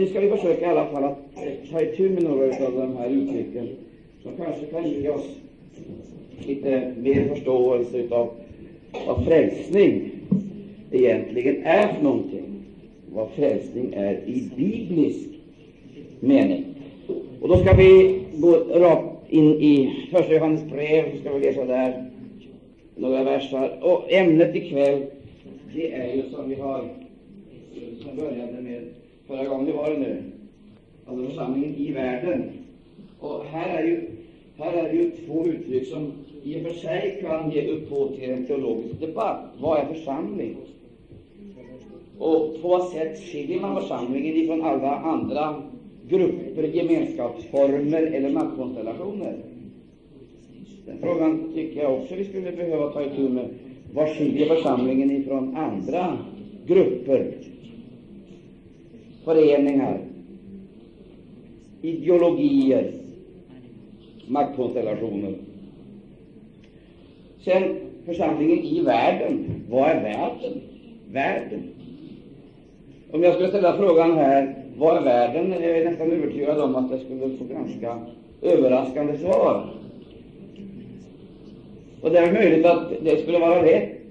Nu ska vi försöka i alla fall att eh, ta itu med några av de här uttrycken som kanske kan ge oss lite mer förståelse utav vad frälsning egentligen är för någonting. Vad frälsning är i biblisk mening. Och då ska vi gå rakt in i Första Johannes brev, så ska vi läsa där några versar. Och ämnet ikväll, det är ju som vi har, som började med förra gången, det var det nu, alltså församlingen i världen. Och här är ju, här är ju två uttryck som i och för sig kan ge upphov till en teologisk debatt. Vad är församling? Och på vad sätt skiljer man församlingen ifrån alla andra grupper, gemenskapsformer eller maktkonstellationer? Den frågan tycker jag också vi skulle behöva ta itu med. Vad skiljer församlingen ifrån andra grupper, föreningar, ideologier, maktkonstellationer? Sen församlingen i världen. Vad är världen? Världen. Om jag skulle ställa frågan här, vad är världen? är Jag nästan övertygad om att jag skulle få ganska överraskande svar. Och det är möjligt att det skulle vara rätt.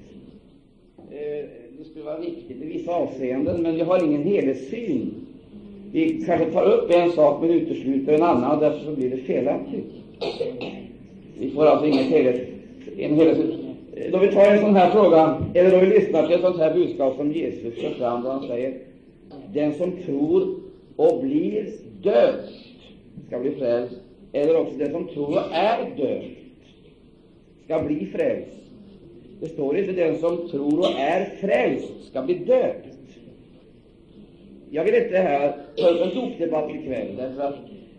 Det skulle vara riktigt i vissa avseenden, men jag har ingen helhetssyn. Vi kanske tar upp en sak men utesluter en annan, och därför så blir det felaktigt. Vi får alltså ingen helhet, en helhetssyn. Då vi tar en sån här fråga, eller då vi lyssnar till ett sånt här budskap som Jesus för fram, då han säger den som tror och blir döpt ska bli frälst, eller också den som tror och är döpt ska bli frälst. Det står inte den som tror och är frälst ska bli döpt. Jag vill inte här ta upp en dopdebatt ikväll, därför att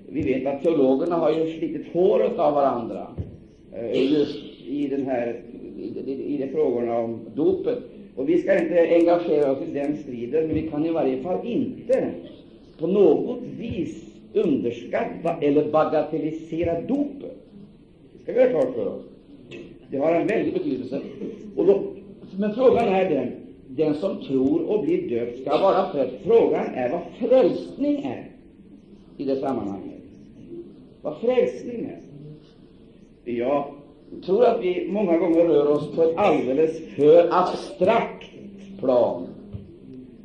vi vet att teologerna har ju slitit håret av varandra eh, just i den här i, i de frågorna om dopet. Och vi ska inte engagera oss i den striden, men vi kan i varje fall inte på något vis underskatta eller bagatellisera dopet. Det ska vi ha klart för oss. Det har en väldig betydelse. Och då, men frågan är den, den som tror och blir döpt ska vara frälst. Frågan är vad frälsning är i det sammanhanget. Vad frälsning är. Jag tror att vi många gånger rör oss på ett alldeles för abstrakt plan.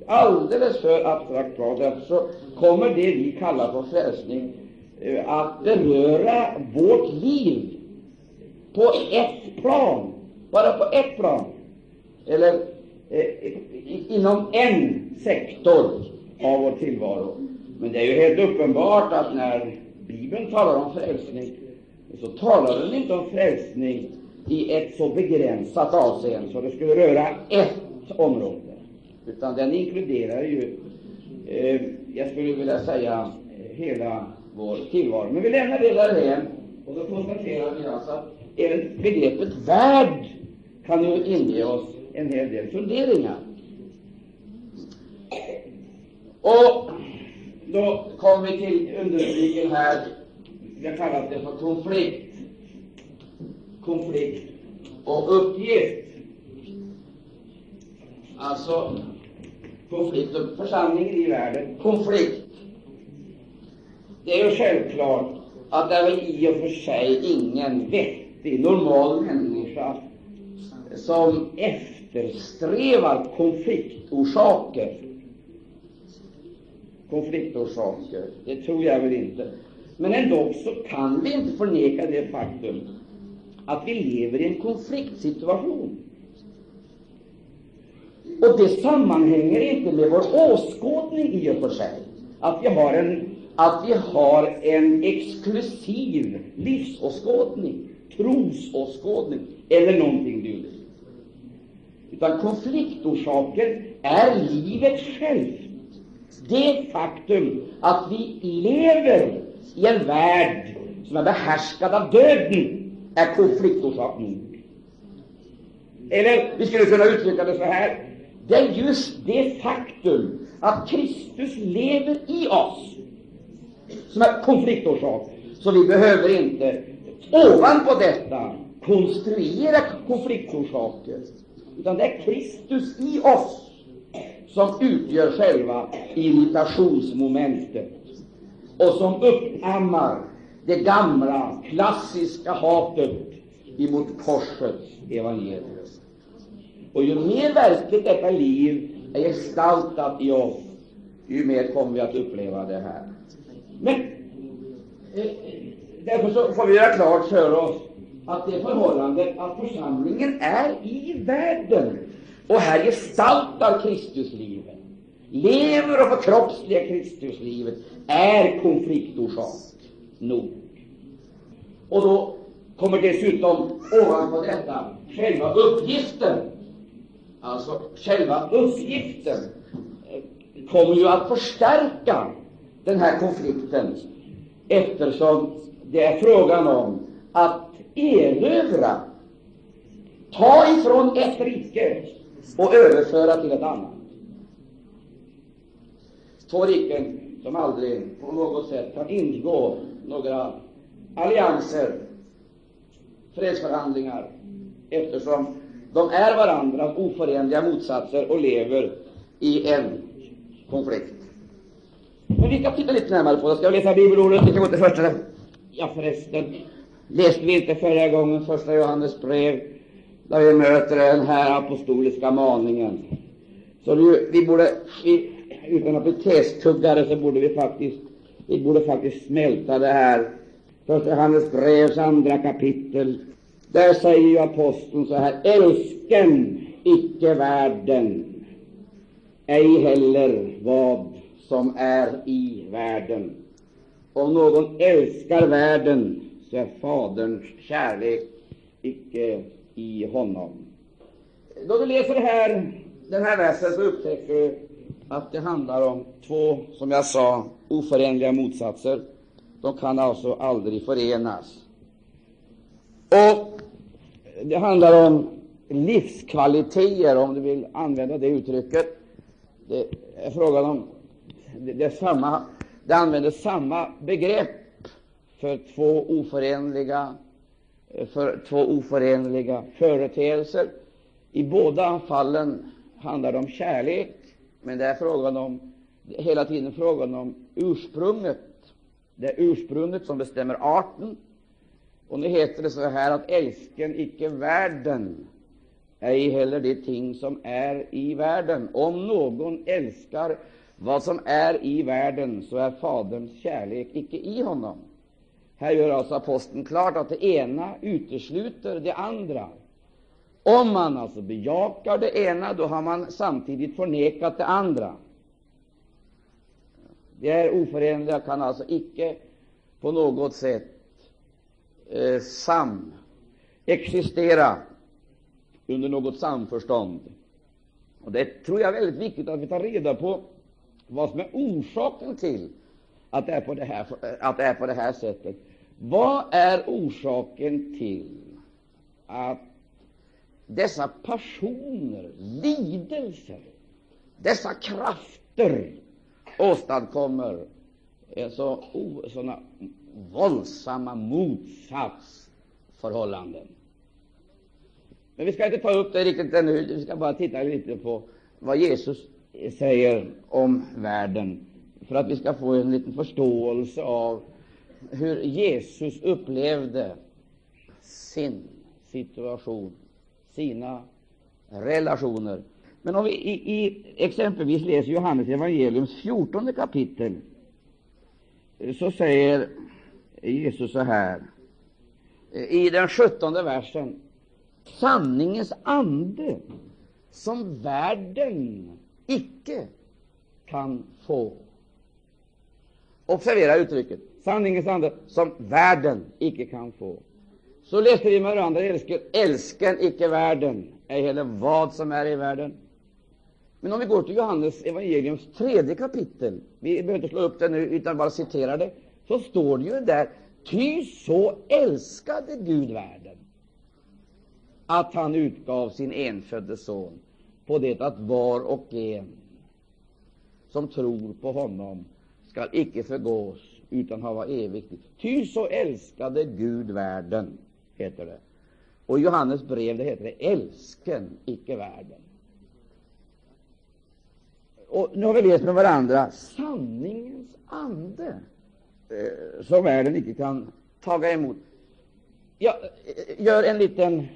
Alldeles för abstrakt plan. Därför så kommer det vi kallar för frälsning eh, att beröra vårt liv på ett plan, bara på ett plan, eller eh, inom en sektor av vår tillvaro. Men det är ju helt uppenbart att när Bibeln talar om frälsning, så talar den inte om frälsning i ett så begränsat avseende så det skulle röra ett område, utan den inkluderar ju, eh, jag skulle vilja säga, hela vår tillvaro. Men vi lämnar det därhän, och då konstaterar vi alltså att även begreppet värld kan ju inge oss en hel del funderingar. Och då kommer vi till underrubriken här, vi har kallat det för konflikt. Konflikt och uppgift. Alltså konflikt och församlingen i världen. Konflikt. Det är ju självklart att det är i och för sig ingen vettig, normal människa som eftersträvar konfliktorsaker. Konfliktorsaker, det tror jag väl inte. Men ändå så kan vi inte förneka det faktum att vi lever i en konfliktsituation. Och det sammanhänger inte med vår åskådning i och för sig, att vi har en, att vi har en exklusiv livsåskådning, trosåskådning eller någonting dylikt. Utan konfliktorsaken är livet självt. Det faktum att vi lever i en värld som är behärskad av döden är konfliktorsak nog. Eller vi skulle kunna uttrycka det så här. Det är just det faktum att Kristus lever i oss som är konfliktorsak. Så vi behöver inte ovanpå detta konstruera konfliktorsaker, utan det är Kristus i oss som utgör själva irritationsmomentet och som uppammar det gamla klassiska hatet emot korsets evangelium. Och ju mer verkligt detta liv är gestaltat i oss, ju mer kommer vi att uppleva det här. Men därför så får vi göra klart för oss att det förhållandet att församlingen är i världen och här gestaltar Kristuslivet, lever och förkroppsligar Kristuslivet, är konfliktorsak nog. Och då kommer dessutom ovanpå detta själva uppgiften, alltså själva uppgiften eh, kommer ju att förstärka den här konflikten eftersom det är frågan om att erövra, ta ifrån ett rike och överföra till ett annat. Två riken som aldrig på något sätt kan ingå några allianser, fredsförhandlingar, eftersom de är varandras oförenliga motsatser och lever i en konflikt. Men vi ska titta lite närmare på det. Ska vi läsa bibelordet? Vi kan gå till första. Ja, förresten, läste vi inte förra gången första Johannes brev, där vi möter den här apostoliska maningen. Så vi, vi borde, vi, utan att bli testuggare, så borde vi faktiskt, vi borde faktiskt smälta det här. Första Johannes brevs andra kapitel. Där säger ju aposteln så här: Älsken icke världen, ej heller vad som är i världen. Om någon älskar världen, så är Faderns kärlek icke i honom. Då du läser här, den här versen så upptäcker du att det handlar om två, som jag sa, oförenliga motsatser. De kan alltså aldrig förenas. Och det handlar om livskvaliteter, om du vill använda det uttrycket. Det är frågan om det, det, är samma, det använder samma begrepp för två oförenliga, eh, för två oförenliga företeelser. I båda fallen handlar det om kärlek, men det är frågan om, hela tiden frågan om ursprunget. Det är ursprunget som bestämmer arten. Och nu heter det så här att älsken icke världen, ej heller de ting som är i världen. Om någon älskar vad som är i världen, så är Faderns kärlek icke i honom. Här gör alltså aposteln klart att det ena utesluter det andra. Om man alltså bejakar det ena, då har man samtidigt förnekat det andra. Det är oförenliga, kan alltså icke på något sätt eh, samexistera under något samförstånd. Och Det tror jag är väldigt viktigt att vi tar reda på vad som är orsaken till att det är på det här, att det är på det här sättet. Vad är orsaken till att dessa passioner, lidelser, dessa krafter åstadkommer så, sådana våldsamma motsatsförhållanden? Men vi ska inte ta upp det riktigt ännu. Vi ska bara titta lite på vad Jesus säger om världen, för att vi ska få en liten förståelse av hur Jesus upplevde sin situation, sina relationer. Men om vi i, i exempelvis läser Johannes evangeliums 14 kapitel, så säger Jesus så här i den 17 versen. Sanningens ande som världen icke kan få. Observera uttrycket sanningens ande som världen icke kan få. Så läste vi med varandra älsken, älsken icke världen, ej heller vad som är i världen. Men om vi går till Johannes evangeliums tredje kapitel, vi behöver inte slå upp det nu utan bara citera det, så står det ju där, ty så älskade Gud världen att han utgav sin enfödde son på det att var och en som tror på honom skall icke förgås utan hava evigt liv. Ty så älskade Gud världen, heter det. Och i Johannes brev det heter det älsken icke världen. och nu har vi läst med varandra sanningens ande, eh, som världen icke kan taga emot. Jag eh, gör en liten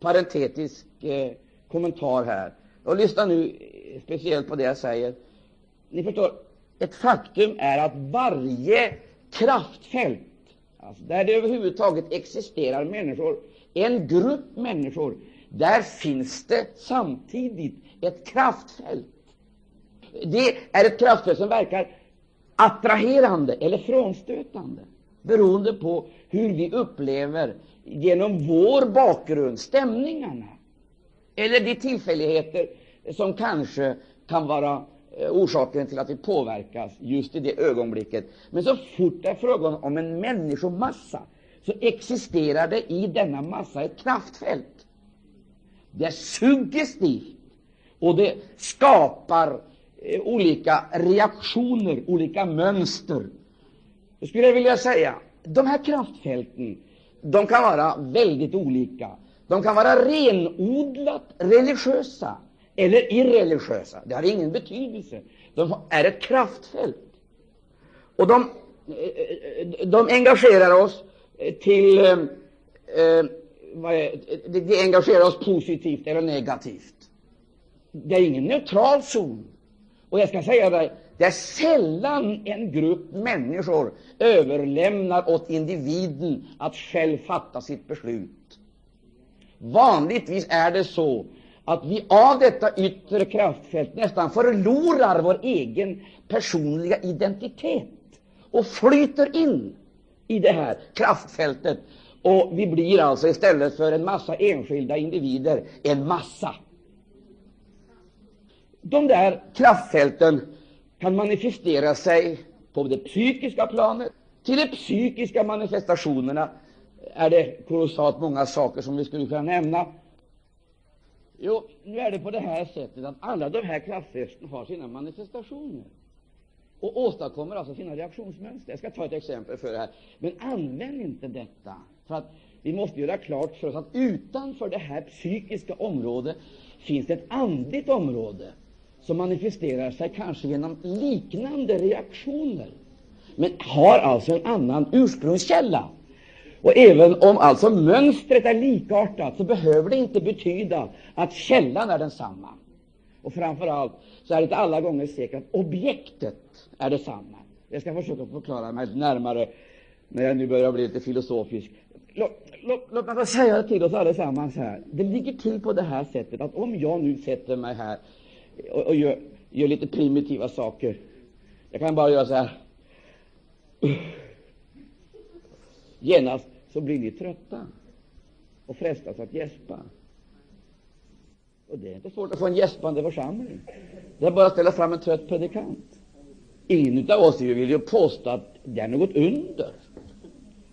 parentetisk eh, kommentar här. Och lyssna nu speciellt på det jag säger. Ni förstår, ett faktum är att varje kraftfält, alltså där det överhuvudtaget existerar människor, en grupp människor, där finns det samtidigt ett kraftfält. Det är ett kraftfält som verkar attraherande eller frånstötande, beroende på hur vi upplever genom vår bakgrund stämningarna eller de tillfälligheter som kanske kan vara eh, orsaken till att vi påverkas just i det ögonblicket. Men så fort det är frågan om en människomassa så existerar det i denna massa ett kraftfält. Det är suggestivt och det skapar eh, olika reaktioner, olika mönster. Då skulle jag vilja säga de här kraftfälten de kan vara väldigt olika. De kan vara renodlat religiösa eller irreligiösa. Det har ingen betydelse. De är ett kraftfält. Och de, eh, de engagerar oss till eh, eh, de engagerar oss positivt eller negativt. Det är ingen neutral zon. Och jag ska säga dig, det är sällan en grupp människor överlämnar åt individen att själv fatta sitt beslut. Vanligtvis är det så att vi av detta yttre kraftfält nästan förlorar vår egen personliga identitet och flyter in i det här kraftfältet. Och vi blir alltså istället för en massa enskilda individer en massa. De där kraftfälten kan manifestera sig på det psykiska planet. Till de psykiska manifestationerna är det kolossalt många saker som vi skulle kunna nämna. Jo, nu är det på det här sättet att alla de här kraftfästen har sina manifestationer och åstadkommer alltså sina reaktionsmönster. Jag ska ta ett exempel för det här. Men använd inte detta, för att vi måste göra klart för oss att utanför det här psykiska området finns det ett andligt område som manifesterar sig kanske genom liknande reaktioner, men har alltså en annan ursprungskälla. Och även om alltså mönstret är likartat, så behöver det inte betyda att källan är densamma. Och framför allt så är det inte alla gånger säkert att objektet är detsamma. Jag ska försöka förklara mig närmare när jag nu börjar bli lite filosofisk. Låt, låt mig säga det till oss allesammans här. Det ligger till på det här sättet att om jag nu sätter mig här och, och gör, gör, lite primitiva saker. Jag kan bara göra så här. Genast så blir ni trötta och frestas att gäspa. Och det är inte svårt att få en gäspande församling. Det är bara att ställa fram en trött predikant. Ingen av oss vill ju påstå att det är något under.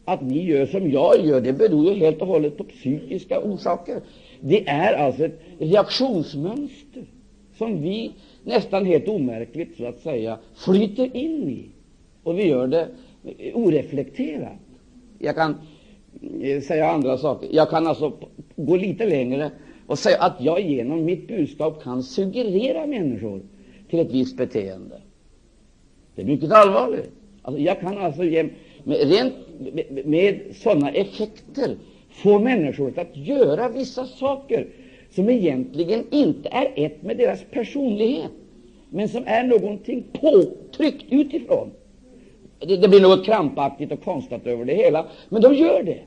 Att ni gör som jag gör, det beror ju helt och hållet på psykiska orsaker. Det är alltså ett reaktionsmönster som vi nästan helt omärkligt så att säga flyter in i, och vi gör det oreflekterat. Jag kan Eh, säga andra saker. Jag kan alltså gå lite längre och säga att jag genom mitt budskap kan suggerera människor till ett visst beteende. Det är mycket allvarligt. Alltså, jag kan alltså med, rent, med, med sådana effekter få människor att göra vissa saker som egentligen inte är ett med deras personlighet, men som är någonting påtryckt utifrån. Det, det blir något krampaktigt och konstigt över det hela, men de gör det.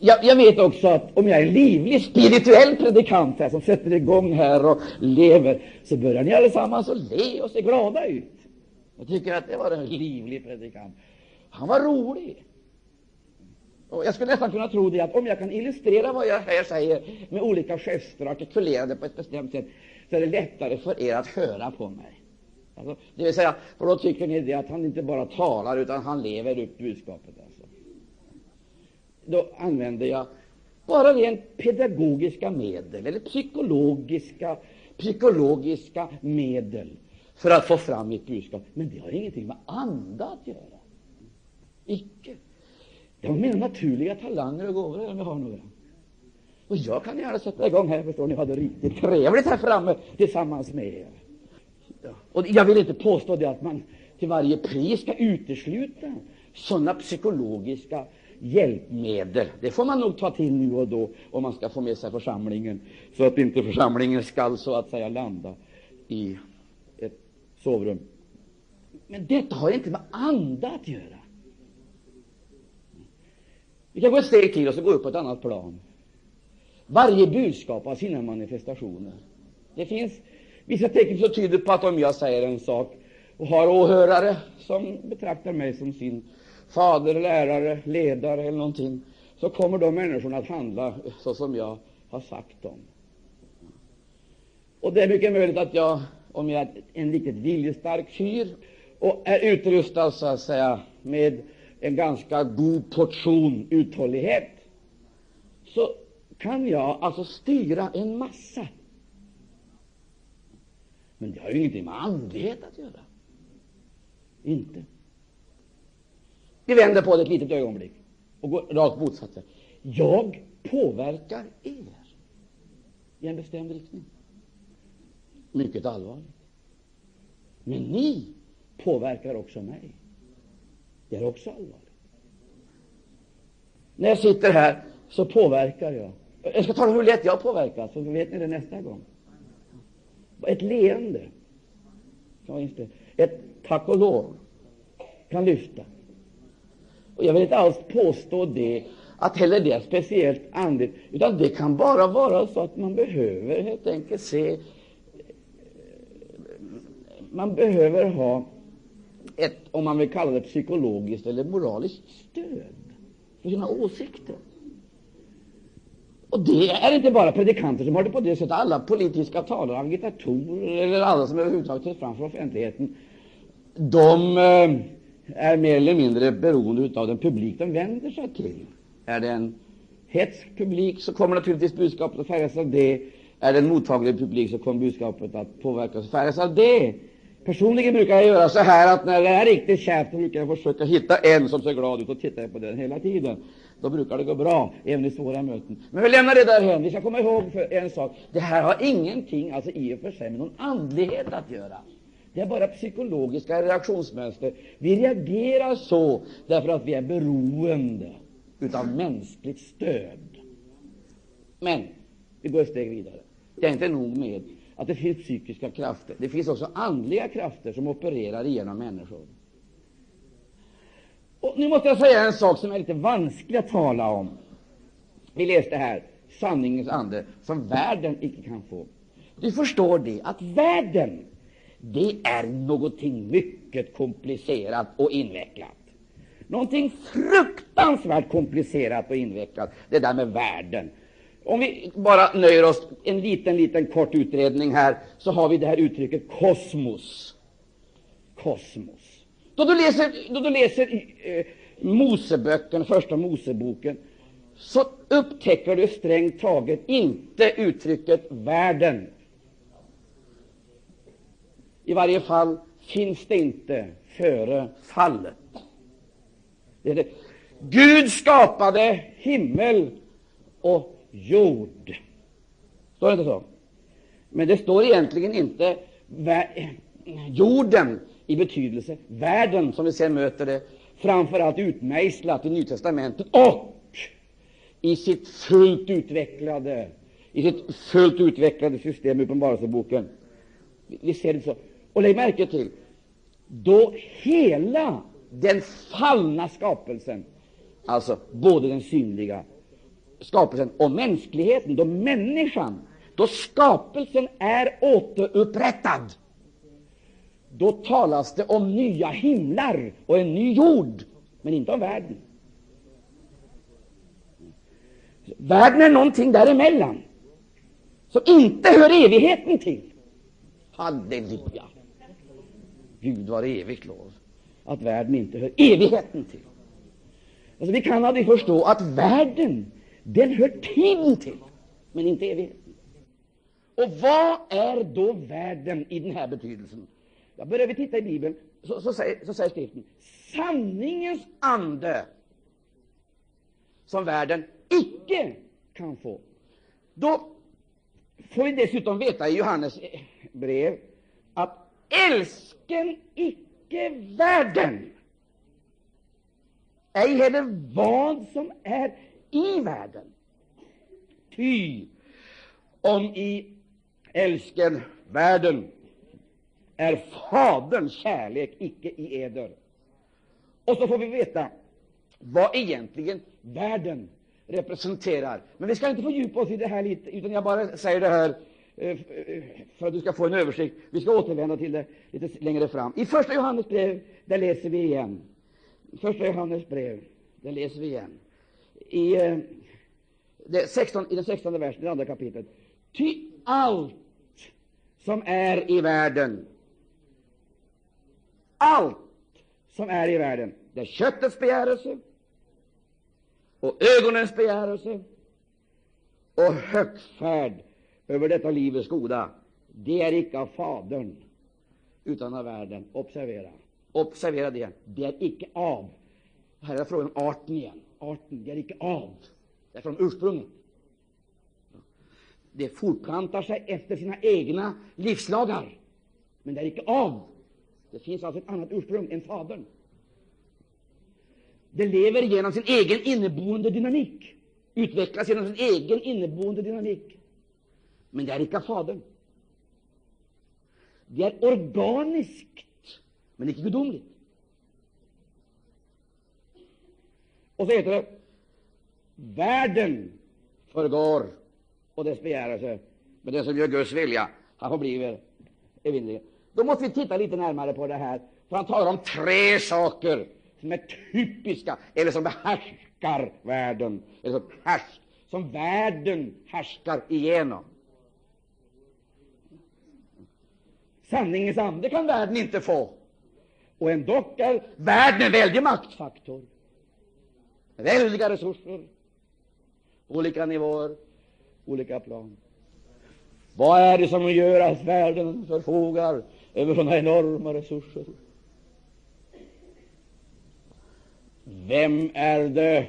Jag, jag, vet också att om jag är en livlig spirituell predikant här, som sätter igång här och lever, så börjar ni allesammans att le och se glada ut. Jag tycker att det var en livlig predikant. Han var rolig. Och jag skulle nästan kunna tro det att om jag kan illustrera vad jag här säger med olika gester och artikulerade på ett bestämt sätt, så är det lättare för er att höra på mig. Alltså, det vill säga, för då tycker ni det att han inte bara talar, utan han lever upp budskapet. Alltså. Då använder jag bara rent pedagogiska medel, eller psykologiska, psykologiska medel, för att få fram mitt budskap. Men det har ingenting med anda att göra. Icke. Det har mina naturliga talanger och gåvor, om jag har några. Och jag kan gärna sätta igång här, förstår ni, ha det riktigt trevligt här framme tillsammans med er. Och jag vill inte påstå det att man till varje pris ska utesluta sådana psykologiska hjälpmedel. Det får man nog ta till nu och då om man ska få med sig församlingen, så att inte församlingen skall så att säga landa i ett sovrum. Men detta har inte med anda att göra. Vi kan gå ett steg till och så gå upp på ett annat plan. Varje budskap har sina manifestationer. Det finns vissa tecken som tyder på att om jag säger en sak och har åhörare som betraktar mig som sin fader, lärare, ledare eller någonting, så kommer de människorna att handla så som jag har sagt dem. Och det är mycket möjligt att jag, om jag är en riktigt viljestark fyr och är utrustad så att säga med en ganska god portion uthållighet, så kan jag alltså styra en massa. Men det har ju ingenting med andlighet att göra. Inte. Vi vänder på det ett litet ögonblick och går rakt motsatt väg. Jag påverkar er i en bestämd riktning. Mycket allvarligt. Men ni påverkar också mig. Det är också allvarligt. När jag sitter här så påverkar jag. Jag ska tala om hur lätt jag påverkas, så vet ni det nästa gång. Ett leende ett tack och lov kan lyfta. Och jag vill inte alls påstå det, att heller det är speciellt andligt, utan det kan bara vara så att man behöver helt enkelt se Man behöver ha ett, om man vill kalla det psykologiskt eller moraliskt stöd för sina åsikter. Och det är inte bara predikanter som har det på det sättet. Alla politiska talare, agitatorer eller alla som överhuvudtaget tas fram för offentligheten, de eh, är mer eller mindre beroende av den publik de vänder sig till. Är det en hetsk publik, så kommer naturligtvis budskapet att färgas av det. Är det en mottaglig publik, så kommer budskapet att påverkas och färgas av det. Personligen brukar jag göra så här att när det är riktigt kärvt, brukar jag försöka hitta en som ser glad ut och tittar på den hela tiden. Då brukar det gå bra, även i svåra möten. Men vi lämnar det därhen. Vi ska komma ihåg en sak. Det här har ingenting, alltså i och för sig, med någon andlighet att göra. Det är bara psykologiska reaktionsmönster. Vi reagerar så därför att vi är beroende av mänskligt stöd. Men vi går ett steg vidare. Det är inte nog med att det finns psykiska krafter. Det finns också andliga krafter som opererar genom människor. Nu måste jag säga en sak som är lite vansklig att tala om. Vi läste här sanningens ande som världen icke kan få. Du förstår det, att världen det är någonting mycket komplicerat och invecklat. Någonting fruktansvärt komplicerat och invecklat, det där med världen. Om vi bara nöjer oss en liten, liten kort utredning här, så har vi det här uttrycket kosmos. Kosmos. Då du läser, då du läser eh, Moseböcken, första Moseboken, så upptäcker du strängt taget inte uttrycket världen. I varje fall finns det inte före fallet. Det det. Gud skapade himmel och jord. Står det inte så? Men det står egentligen inte jorden i betydelse världen, som vi sen möter det, framför allt utmejslat i Nytestamentet och i sitt fullt utvecklade, i sitt fullt utvecklade system i Uppenbarelseboken. Vi ser det så. Och lägg märke till, då hela den fallna skapelsen, alltså både den synliga skapelsen och mänskligheten, då människan, då skapelsen är återupprättad, då talas det om nya himlar och en ny jord, men inte om världen. Världen är någonting däremellan, som inte hör evigheten till. Halleluja! Gud var evigt lov att världen inte hör evigheten till. Alltså, vi kan aldrig förstå att världen den hör tiden till, men inte evigheten. Och vad är då världen i den här betydelsen? Ja, börjar vi titta i Bibeln, så, så, säger, så säger skriften sanningens ande som världen icke kan få. Då får vi dessutom veta i Johannes brev att älsken icke världen, ej heller vad som är i världen. Ty om i älsken världen är Faderns kärlek icke i eder. Och så får vi veta vad egentligen världen representerar. Men vi ska inte fördjupa oss i det här lite, utan jag bara säger det här eh, eh, för att du ska få en översikt. Vi ska återvända till det lite längre fram. I första Johannes brev, där läser vi igen. Första Johannes brev, där läser vi igen. I, eh, det 16, i den 16 versen, det andra kapitlet. Ty allt som är i världen, allt som är i världen, det är köttets begärelse, och ögonens begärelse och högfärd över detta livets goda, det är icke av Fadern, utan av världen. Observera, observera det. Det är icke av. Här är frågan om arten igen. Arten, det är icke av. Det är från ursprunget. Det fortplantar sig efter sina egna livslagar, men det är icke av. Det finns alltså ett annat ursprung än Fadern. Det lever genom sin egen inneboende dynamik, utvecklas genom sin egen inneboende dynamik. Men det är icke Fadern. Det är organiskt, men icke gudomligt. Och så heter det världen förgår och dess begärelse, men den som gör Guds vilja, han får bli evinnerlig. Då måste vi titta lite närmare på det här, för han talar om tre saker som är typiska, eller som behärskar världen, eller som, härsk, som världen härskar igenom. Sanningens ande kan världen inte få, och ändå är världen en väldig maktfaktor. Väldiga resurser, olika nivåer, olika plan. Vad är det som gör att världen förfogar över sådana enorma resurser? Vem är det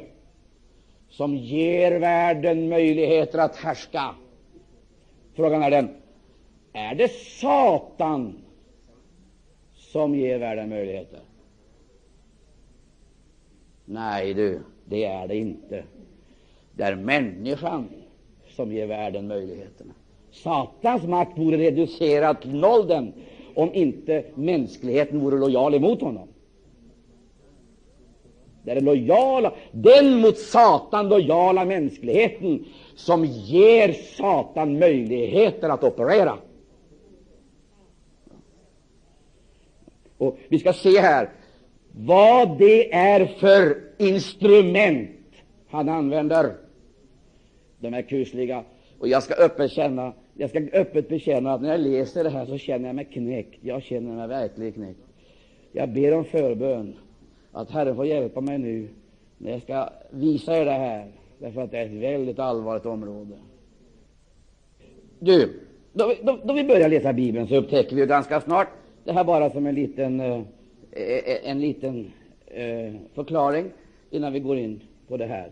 som ger världen möjligheter att härska? Frågan är den, är det Satan som ger världen möjligheter? Nej, du, det är det inte. Det är människan som ger världen möjligheterna. Satans makt vore reducerad till noll den, om inte mänskligheten vore lojal emot honom. Det är den lojala, den mot Satan lojala mänskligheten som ger Satan möjligheter att operera. Och Vi ska se här vad det är för instrument han använder. De här kusliga. Och jag ska öppet känna, jag ska öppet bekänna att när jag läser det här så känner jag mig knäckt. Jag känner mig verkligen knäckt. Jag ber om förbön att Herren får hjälpa mig nu när jag ska visa er det här, därför att det är ett väldigt allvarligt område. Du, då, vi, då, då vi börjar läsa Bibeln så upptäcker vi ganska snart, det här bara som en liten, eh, eh, en liten eh, förklaring innan vi går in på det här.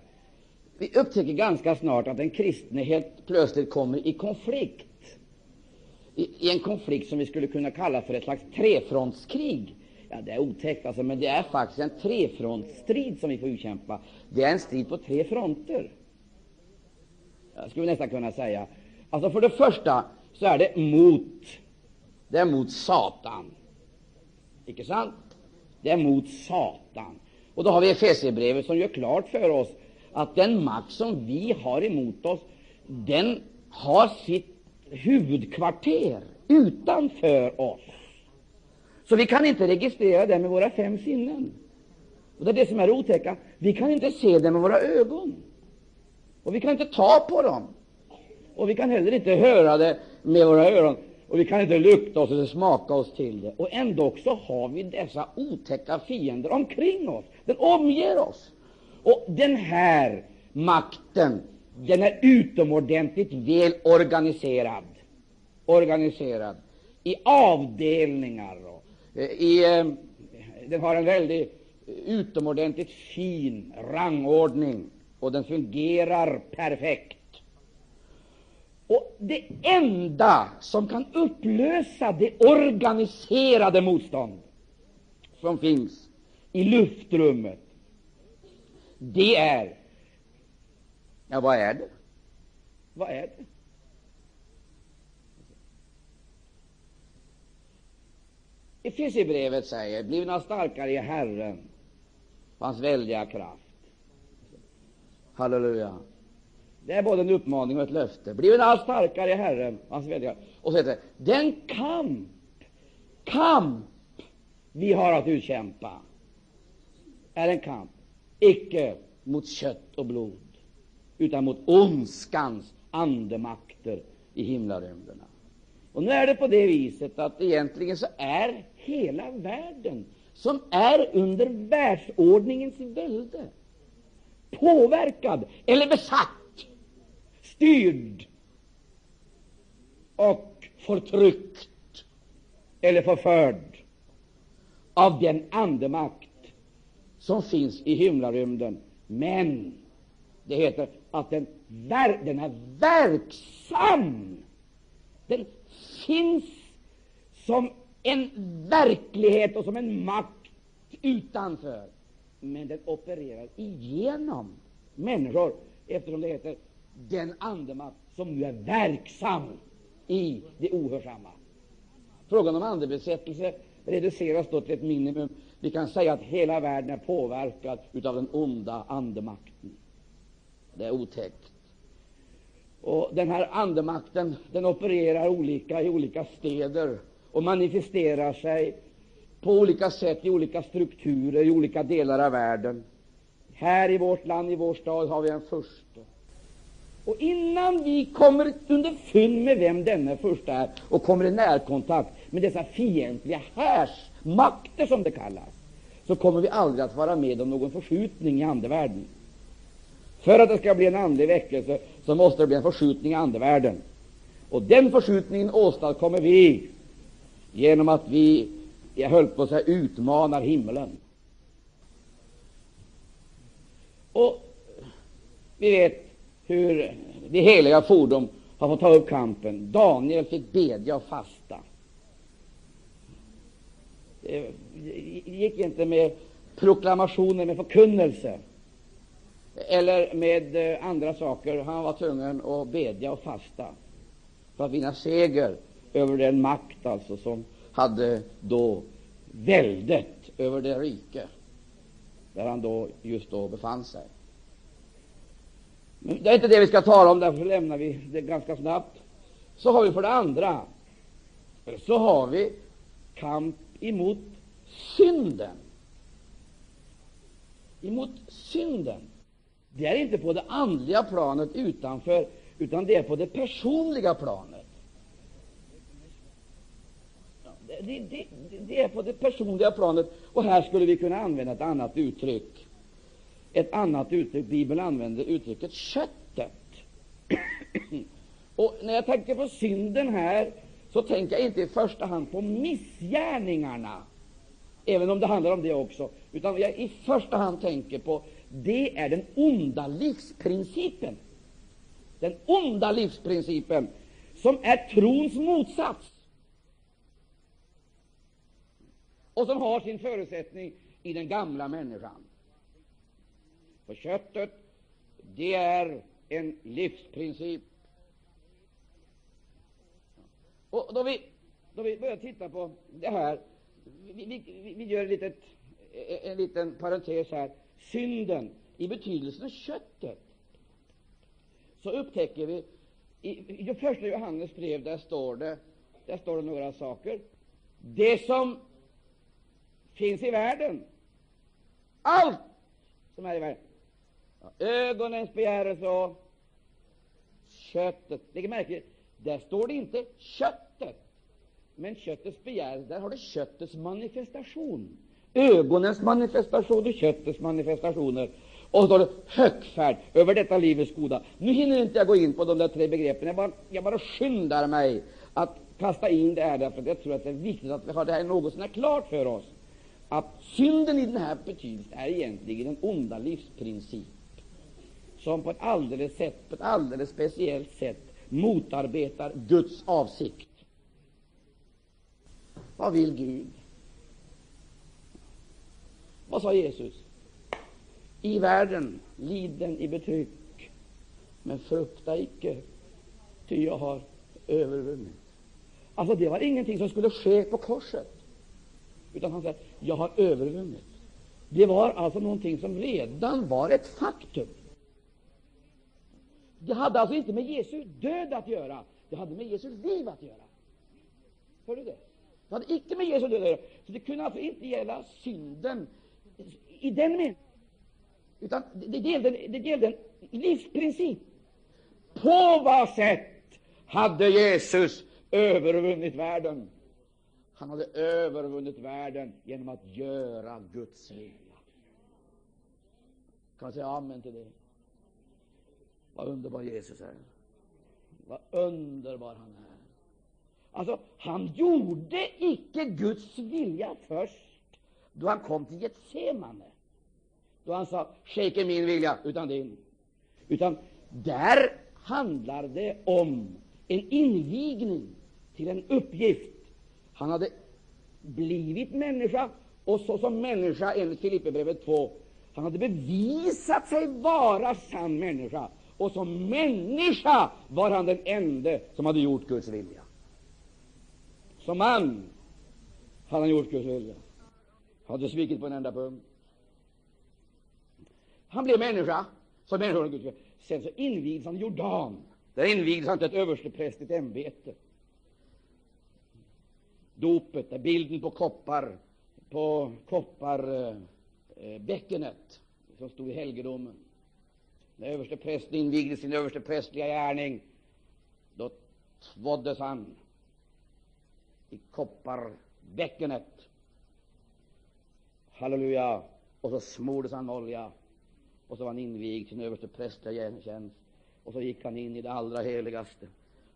Vi upptäcker ganska snart att den kristne helt plötsligt kommer i konflikt, i, i en konflikt som vi skulle kunna kalla för ett slags trefrontskrig Ja, det är otäckt, alltså, men det är faktiskt en trefrontstrid som vi får utkämpa. Det är en strid på tre fronter. Jag skulle nästan kunna säga. Alltså, för det första så är det mot, det är mot Satan. Icke sant? Det är mot Satan. Och då har vi Efesierbrevet som gör klart för oss att den makt som vi har emot oss, den har sitt huvudkvarter utanför oss. Så vi kan inte registrera det med våra fem sinnen. Och Det är det som är otäcka. Vi kan inte se det med våra ögon. Och vi kan inte ta på dem. Och vi kan heller inte höra det med våra öron. Och vi kan inte lukta oss eller smaka oss till det. Och ändå så har vi dessa otäcka fiender omkring oss. Den omger oss. Och den här makten, den är utomordentligt väl organiserad. Organiserad i avdelningar Och, eh, i, eh, den har en väldigt eh, utomordentligt fin rangordning, och den fungerar perfekt. Och det enda som kan upplösa det organiserade motstånd som finns i luftrummet, det är Ja, vad är det? Vad är det? I Efesierbrevet säger blivna starkare i Herren, hans väldiga kraft. Halleluja. Det är både en uppmaning och ett löfte. Blivna allt starkare i Herren, hans väldiga Och så heter det, den kamp, kamp vi har att utkämpa är en kamp, icke mot kött och blod, utan mot ondskans andemakter i himlarymderna. Och nu är det på det viset att egentligen så är hela världen, som är under världsordningens välde, påverkad eller besatt, styrd och förtryckt eller förförd av den andemakt som finns i himlarymden. Men det heter att den, ver den är verksam. Den finns som en verklighet och som en makt utanför. Men den opererar igenom människor, eftersom det heter den andemakt som nu är verksam i det ohörsamma. Frågan om andebesättelse reduceras då till ett minimum. Vi kan säga att hela världen är påverkad av den onda andemakten. Det är otäckt. Och Den här andemakten den opererar olika i olika städer och manifesterar sig på olika sätt i olika strukturer i olika delar av världen. Här i vårt land, i vår stad, har vi en första. Och innan vi kommer underfund med vem denne första är och kommer i närkontakt med dessa fientliga härsmakter, som det kallas, så kommer vi aldrig att vara med om någon förskjutning i andevärlden. För att det skall bli en andlig väckelse så måste det bli en förskjutning i andevärlden. Och den förskjutningen åstadkommer vi genom att vi, jag höll på att säga, utmanar himlen. Och vi vet hur de heliga fordon har fått ta upp kampen. Daniel fick bedja och fasta. Det gick inte med proklamationer, med förkunnelse eller med eh, andra saker. Han var tvungen att bedja och fasta för att vinna seger över den makt alltså som hade då väldet över det rike där han då just då befann sig. Men det är inte det vi ska tala om, därför lämnar vi det ganska snabbt. Så har vi för det andra så har vi kamp emot synden. Emot synden. Det är inte på det andliga planet utanför, utan det är på det personliga planet. Det, det, det, är på det personliga planet, och här skulle vi kunna använda ett annat uttryck. Ett annat uttryck. Bibeln använder uttrycket köttet. och när jag tänker på synden här, så tänker jag inte i första hand på missgärningarna, även om det handlar om det också, utan jag i första hand tänker på det är den onda livsprincipen. Den onda livsprincipen, som är trons motsats och som har sin förutsättning i den gamla människan. För köttet, det är en livsprincip. Och då vi, då vi börjar titta på det här, vi, vi, vi gör en, litet, eh, en liten parentes här synden i betydelsen köttet, så upptäcker vi i, det första Johannes brev, där står det, där står det några saker. Det som finns i världen, allt som är i världen, ja, ögonens begärelse och köttet. Lägg märke där står det inte kött men köttets begärelse, där har du köttets manifestation ögonens manifestation och köttets manifestationer. Och så står det högfärd över detta livets goda. Nu hinner inte jag gå in på de där tre begreppen. Jag bara, jag bara skyndar mig att kasta in det här, därför att jag tror att det är viktigt att vi har det här något som är klart för oss. Att synden i den här betydelsen är egentligen en onda livsprincip som på ett alldeles, sätt, på ett alldeles speciellt sätt motarbetar Guds avsikt. Vad vill Gud? Vad sa Jesus? I världen liden i betryck, men frukta icke, ty jag har övervunnit. Alltså, det var ingenting som skulle ske på korset, utan han säger, jag har övervunnit. Det var alltså någonting som redan var ett faktum. Det hade alltså inte med Jesu död att göra, det hade med Jesu liv att göra. Hör du det? Det hade icke med Jesu död att göra. Så det kunde alltså inte gälla synden i den meningen, utan det gällde, det gällde en livsprincip. På vad sätt hade Jesus övervunnit världen? Han hade övervunnit världen genom att göra Guds vilja. Kan man säga amen till det? Vad underbar Jesus är. Vad underbar han är. Alltså, han gjorde icke Guds vilja först då han kom till Getsemane. Då han sa ”Ske icke min vilja, utan din”. Utan där handlar det om en invigning till en uppgift. Han hade blivit människa, och såsom människa enligt Filipperbrevet 2 han hade bevisat sig vara sann människa, och som människa var han den ende som hade gjort Guds vilja. Som man hade han gjort Guds vilja. Hade svikit på en enda punkt. Han blev människa, som människa Guds vilja. Sen så invigdes han i Jordan. Där invigdes han till ett översteprästligt ämbete. Dopet, där bilden på koppar, på kopparbäckenet eh, eh som stod i helgedomen. När översteprästen invigde sin översteprästliga gärning, då tvåddes han i kopparbäckenet. Halleluja! Och så smordes han med olja, och så var han invigd till överste tjänst. Och så gick han in i det allra heligaste,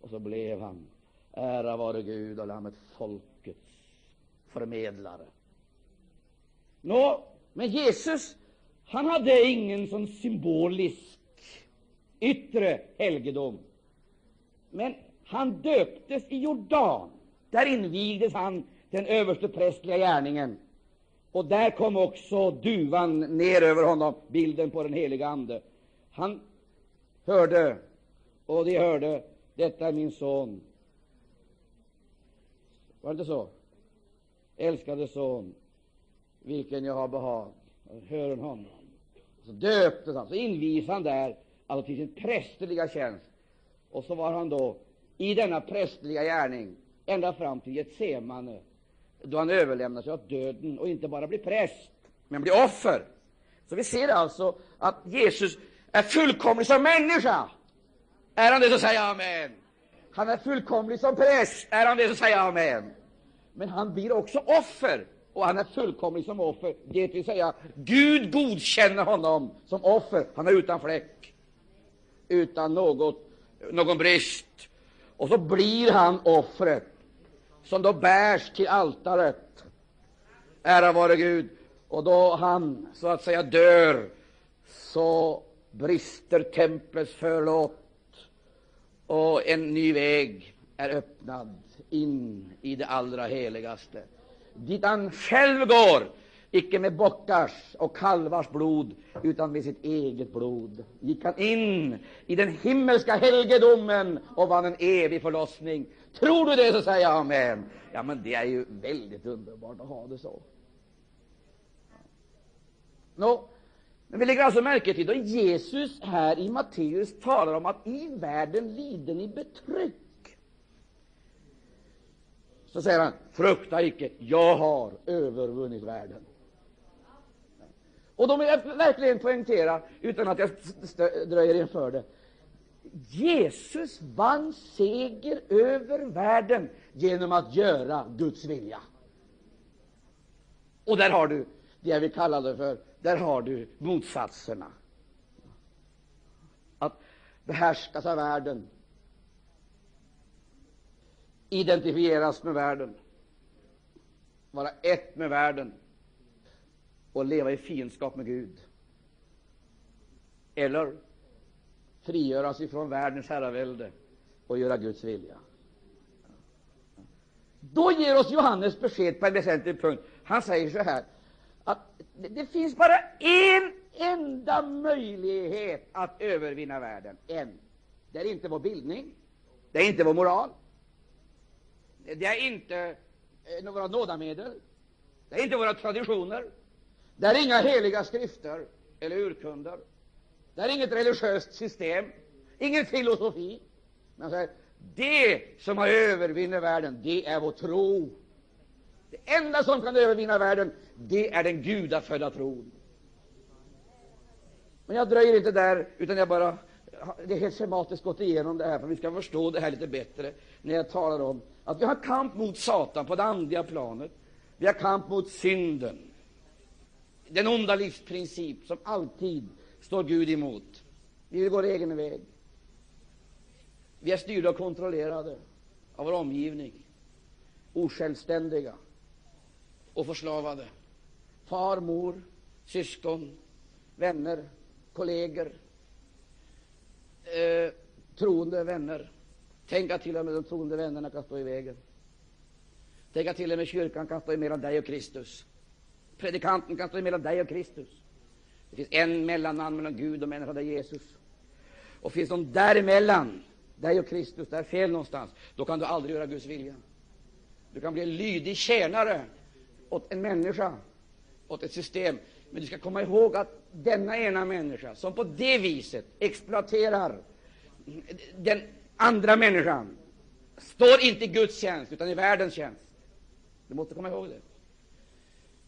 och så blev han, ära vare Gud och Lammet, folkets förmedlare. Nå, men Jesus, han hade ingen sån symbolisk yttre helgedom. Men han döptes i Jordan. Där invigdes han den överste prästliga gärningen. Och där kom också duvan ner över honom, bilden på den heliga Ande. Han hörde, och de hörde, detta är min son. Var det inte så? Älskade son, vilken jag har behag. Hör honom. Så döptes han, så invigdes han där, alltså till sin prästerliga tjänst. Och så var han då i denna prästerliga gärning ända fram till Getsemane, då han överlämnar sig åt döden och inte bara blir präst, men blir offer. Så vi ser alltså att Jesus är fullkomlig som människa. Är han det, så säger amen. Han är fullkomlig som präst. Är han det, så säger amen. Men han blir också offer, och han är fullkomlig som offer. Det vill säga, Gud godkänner honom som offer. Han är utan fläck, utan något, någon brist. Och så blir han offret som då bärs till altaret. Ära vare Gud. Och då han så att säga dör, så brister templets förlåt och en ny väg är öppnad in i det allra heligaste, dit han själv går, icke med bockars och kalvars blod, utan med sitt eget blod. Gick han in i den himmelska helgedomen och vann en evig förlossning. Tror du det, så säger jag amen. Ja, men det är ju väldigt underbart att ha det så. Nå, men vi lägger alltså märke till då Jesus här i Matteus talar om att i världen lider ni betryck. Så säger han, frukta icke, jag har övervunnit världen. Och då vill jag verkligen poängtera, utan att jag dröjer inför det, Jesus vann seger över världen genom att göra Guds vilja. Och där har du det jag vill kalla det för, där har du motsatserna. Att behärskas av världen, identifieras med världen, vara ett med världen och leva i fiendskap med Gud. Eller frigöras ifrån världens herravälde och göra Guds vilja. Då ger oss Johannes besked på en väsentlig punkt. Han säger så här att det, det finns bara en enda möjlighet att övervinna världen. En. Det är inte vår bildning, det är inte vår moral, det är inte eh, några nådamedel, det är inte våra traditioner, det är inga heliga skrifter eller urkunder, det är inget religiöst system, ingen filosofi. Men säger, det som har övervinner världen, det är vår tro. Det enda som kan övervinna världen, det är den gudafödda tron. Men jag dröjer inte där, utan jag bara det är helt schematiskt gått igenom det här för att vi ska förstå det här lite bättre när jag talar om att vi har kamp mot Satan på det andliga planet. Vi har kamp mot synden, den onda livsprincip som alltid står Gud emot. Vi vill gå vår egen väg. Vi är styrda och kontrollerade av vår omgivning, osjälvständiga och förslavade. Far, mor, syskon, vänner, kolleger, eh, troende vänner. Tänk att till och med de troende vännerna kan stå i vägen. Tänk att till och med kyrkan kan stå emellan dig och Kristus. Predikanten kan stå emellan dig och Kristus. Det finns en mellannamn mellan Gud och människan, det är Jesus. Och finns någon däremellan, dig och Kristus, där fel någonstans, då kan du aldrig göra Guds vilja. Du kan bli en lydig tjänare åt en människa, åt ett system. Men du ska komma ihåg att denna ena människa, som på det viset exploaterar den andra människan, står inte i Guds tjänst, utan i världens tjänst. Du måste komma ihåg det.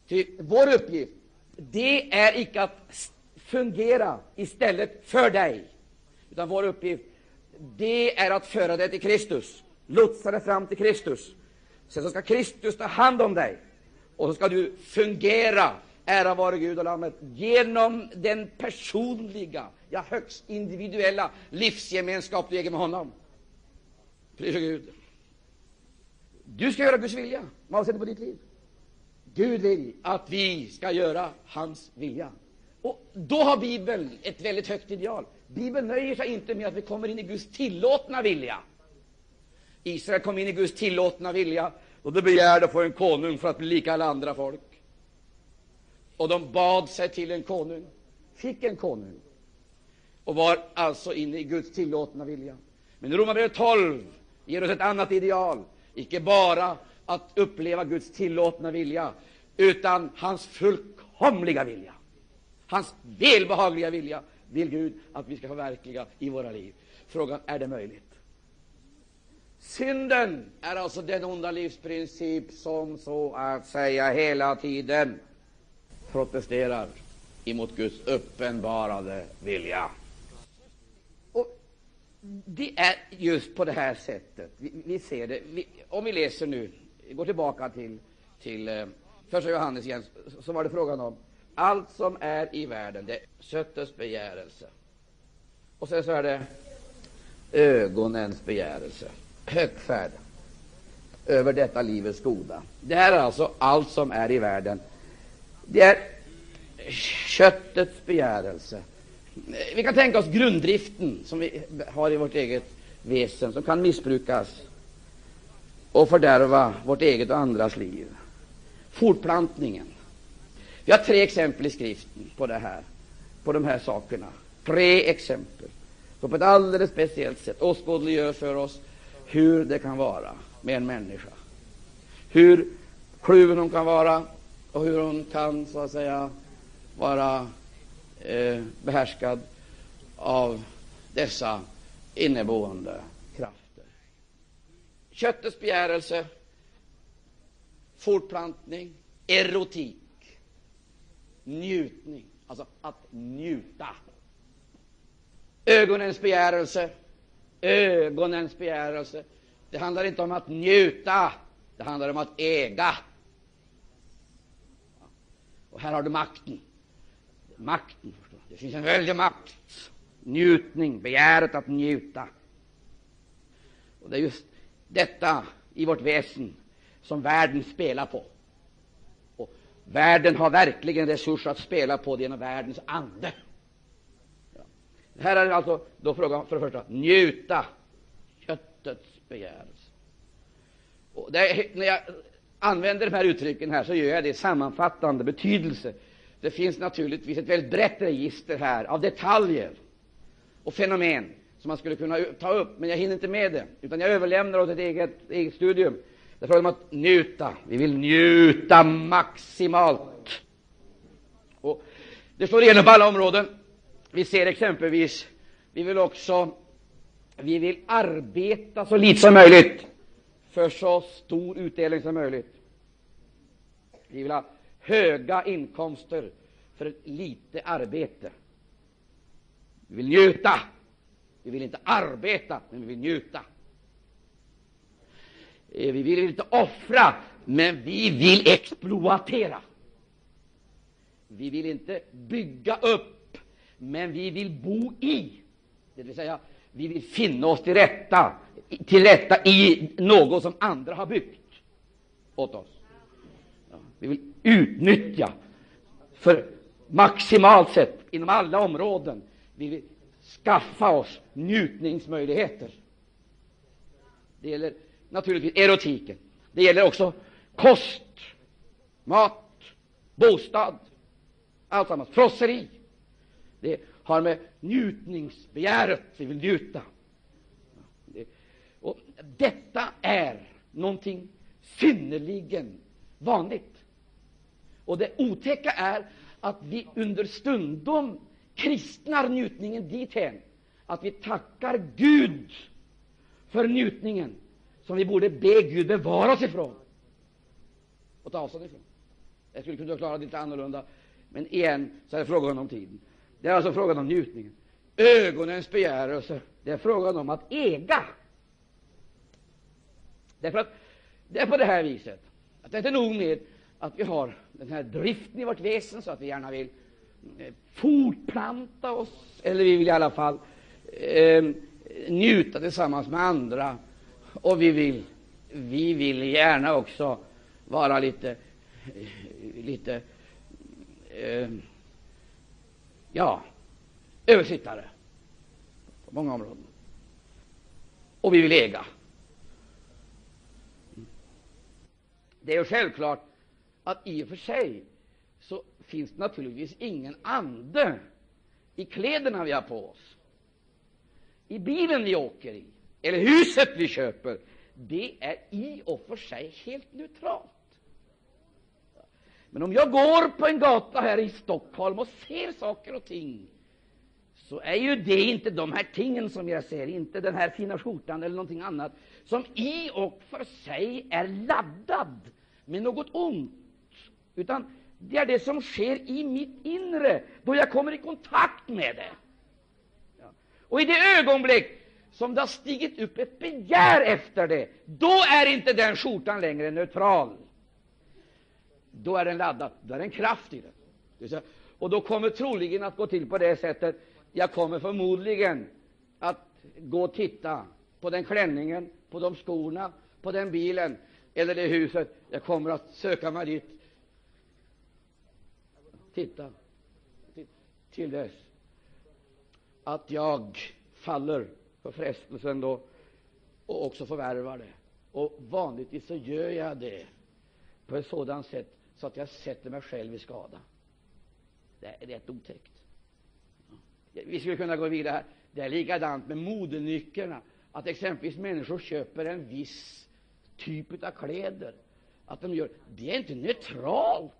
Ty vår uppgift, det är icke att fungera istället för dig, utan vår uppgift, det är att föra dig till Kristus, lotsa dig fram till Kristus. Sen så ska Kristus ta hand om dig, och så ska du fungera ära vare Gud och Lammet, genom den personliga, ja, högst individuella livsgemenskap du äger med honom. Pris Gud. Du ska göra Guds vilja, med avseende på ditt liv. Gud vill att vi ska göra hans vilja. Och då har Bibeln ett väldigt högt ideal. Bibeln nöjer sig inte med att vi kommer in i Guds tillåtna vilja. Israel kom in i Guds tillåtna vilja och de begärde att få en konung för att bli lika alla andra folk. Och de bad sig till en konung, fick en konung och var alltså inne i Guds tillåtna vilja. Men Romarbrevet 12 ger oss ett annat ideal, icke bara att uppleva Guds tillåtna vilja, utan hans fullkomliga vilja. Hans välbehagliga vilja vill Gud att vi ska förverkliga i våra liv. Frågan är det möjligt? Synden är alltså den onda livsprincip som så att säga hela tiden protesterar emot Guds uppenbarade vilja. Och det är just på det här sättet vi, vi ser det. Vi, om vi läser nu, går tillbaka till, till eh, första Johannes igen, så var det frågan om allt som är i världen, det är köttets begärelse. Och sen så är det ögonens begärelse, högfärd över detta livets goda. Det här är alltså allt som är i världen. Det är köttets begärelse. Vi kan tänka oss grunddriften som vi har i vårt eget väsen, som kan missbrukas och fördärva vårt eget och andras liv. Fortplantningen. Vi har tre exempel i skriften på det här, på de här sakerna. Tre exempel som på ett alldeles speciellt sätt åskådliggör för oss hur det kan vara med en människa. Hur kluven hon kan vara och hur hon kan så att säga vara eh, behärskad av dessa inneboende. Köttets begärelse, fortplantning, erotik, njutning, alltså att njuta. Ögonens begärelse, ögonens begärelse. Det handlar inte om att njuta, det handlar om att äga. Och här har du makten. Makten, förstår Det finns en väldig makt. Njutning, begäret att njuta. Och det är just detta i vårt väsen som världen spelar på. Och världen har verkligen resurser att spela på det genom världens ande. Ja. Här är det alltså då frågan för det första njuta. Köttets begärelse. Och det, när jag använder de här uttrycken här så gör jag det i sammanfattande betydelse. Det finns naturligtvis ett väldigt brett register här av detaljer och fenomen som man skulle kunna ta upp, men jag hinner inte med det, utan jag överlämnar åt ett eget, eget studium. Det är frågan om att njuta. Vi vill njuta maximalt. Och det slår igenom på alla områden. Vi ser exempelvis, vi vill också vi vill arbeta så lite som möjligt för så stor utdelning som möjligt. Vi vill ha höga inkomster för lite arbete. Vi vill njuta. Vi vill inte arbeta, men vi vill njuta. Eh, vi vill inte offra, men vi vill exploatera. Vi vill inte bygga upp, men vi vill bo i. Det vill säga, vi vill finna oss till rätta, till rätta i något som andra har byggt åt oss. Vi vill utnyttja för maximalt sett inom alla områden. Vi vill skaffa oss njutningsmöjligheter. Det gäller naturligtvis erotiken. Det gäller också kost, mat, bostad, alltsammans. Frosseri. Det har med njutningsbegäret vi vill njuta. Och detta är någonting synnerligen vanligt. Och det otäcka är att vi understundom kristnar njutningen dithän att vi tackar Gud för njutningen som vi borde be Gud bevara oss ifrån och ta avstånd ifrån. Jag skulle kunna förklara det lite annorlunda, men igen så är det frågan om tiden. Det är alltså frågan om njutningen. Ögonens begärelse, det är frågan om att äga. Därför att det är på det här viset att det är inte nog med att vi har den här driften i vårt väsen så att vi gärna vill Eh, fortplanta oss, eller vi vill i alla fall eh, njuta tillsammans med andra, och vi vill, vi vill gärna också vara lite, lite eh, ja, översittare på många områden. Och vi vill äga. Det är ju självklart att i och för sig finns det naturligtvis ingen ande i kläderna vi har på oss, i bilen vi åker i, eller huset vi köper. Det är i och för sig helt neutralt. Men om jag går på en gata här i Stockholm och ser saker och ting, så är ju det inte de här tingen som jag ser, inte den här fina skjortan eller någonting annat, som i och för sig är laddad med något ont, utan det är det som sker i mitt inre, då jag kommer i kontakt med det. Ja. Och i det ögonblick som det har stigit upp ett begär efter det, då är inte den skjortan längre neutral. Då är den laddad, då är det en kraft i den. Och då kommer troligen att gå till på det sättet, jag kommer förmodligen att gå och titta på den klänningen, på de skorna, på den bilen eller det huset. Jag kommer att söka mig dit titta till dess att jag faller för frestelsen då och också förvärvar det. Och vanligtvis så gör jag det på ett sådant sätt så att jag sätter mig själv i skada. Det är rätt otäckt. Vi skulle kunna gå vidare här. Det är likadant med modenyckerna. Att exempelvis människor köper en viss typ av kläder. Att de gör, det är inte neutralt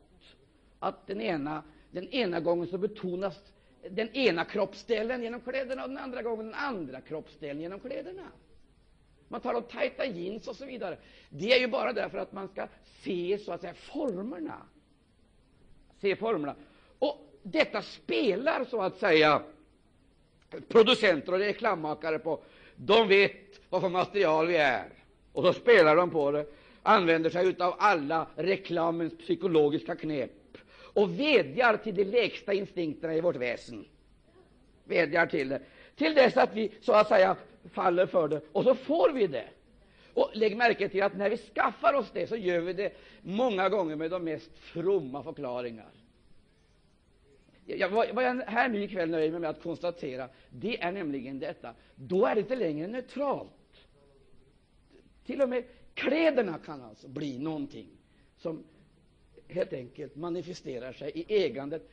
att den ena, den ena gången så betonas den ena kroppsdelen genom kläderna och den andra gången den andra kroppsdelen genom kläderna. Man talar om tajta jeans och så vidare. Det är ju bara därför att man ska se så att säga formerna. Se formerna. Och detta spelar så att säga producenter och reklammakare på. De vet vad för material vi är, och så spelar de på det, använder sig av alla reklamens psykologiska knep och vädjar till de lägsta instinkterna i vårt väsen. Vädjar till det, till dess att vi så att säga faller för det, och så får vi det. Och lägg märke till att när vi skaffar oss det, så gör vi det många gånger med de mest fromma förklaringar. Jag, vad jag här nu ikväll nöjer mig med att konstatera, det är nämligen detta. Då är det inte längre neutralt. Till och med kläderna kan alltså bli någonting som helt enkelt manifesterar sig i ägandet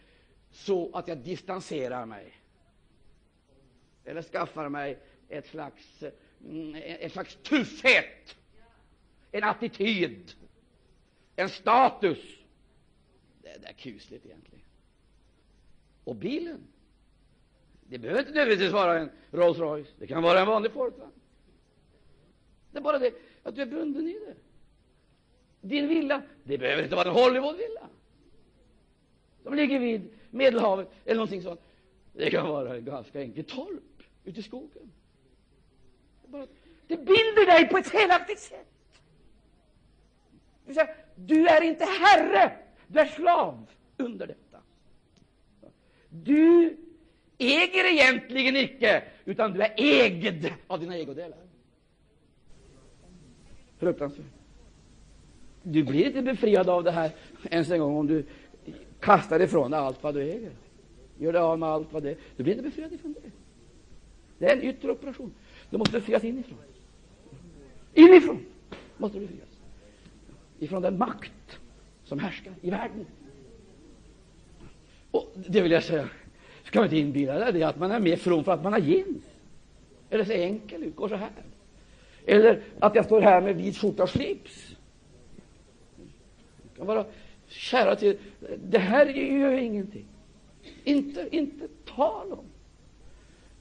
så att jag distanserar mig eller skaffar mig ett slags, mm, ett slags tuffhet, en attityd, en status. Det är kusligt egentligen. Och bilen, det behöver inte nödvändigtvis vara en Rolls Royce, det kan vara en vanlig Fordvagn. Det är bara det att du är bunden i det. Din villa, det behöver inte vara en Hollywoodvilla som ligger vid Medelhavet eller någonting sånt. Det kan vara en ganska enkel torp ute i skogen. Det, det binder dig på ett felaktigt sätt. Du är inte herre, du är slav under detta. Du äger egentligen icke, utan du är ägd av dina ägodelar. Fruktansvärt. Du blir inte befriad av det här ens en gång om du kastar ifrån dig allt vad du äger. Gör dig av med allt vad det är. Du blir inte befriad ifrån det. Det är en yttre operation. Du måste befrias inifrån. Inifrån måste du befrias. Ifrån den makt som härskar i världen. Och det vill jag säga, ska man inte inbilla dig att man är mer from för att man har jeans. Eller ser enkel ut, går så här. Eller att jag står här med vit skjorta och slips. Det kan vara kära till Det här gör ingenting. Inte, inte tal om.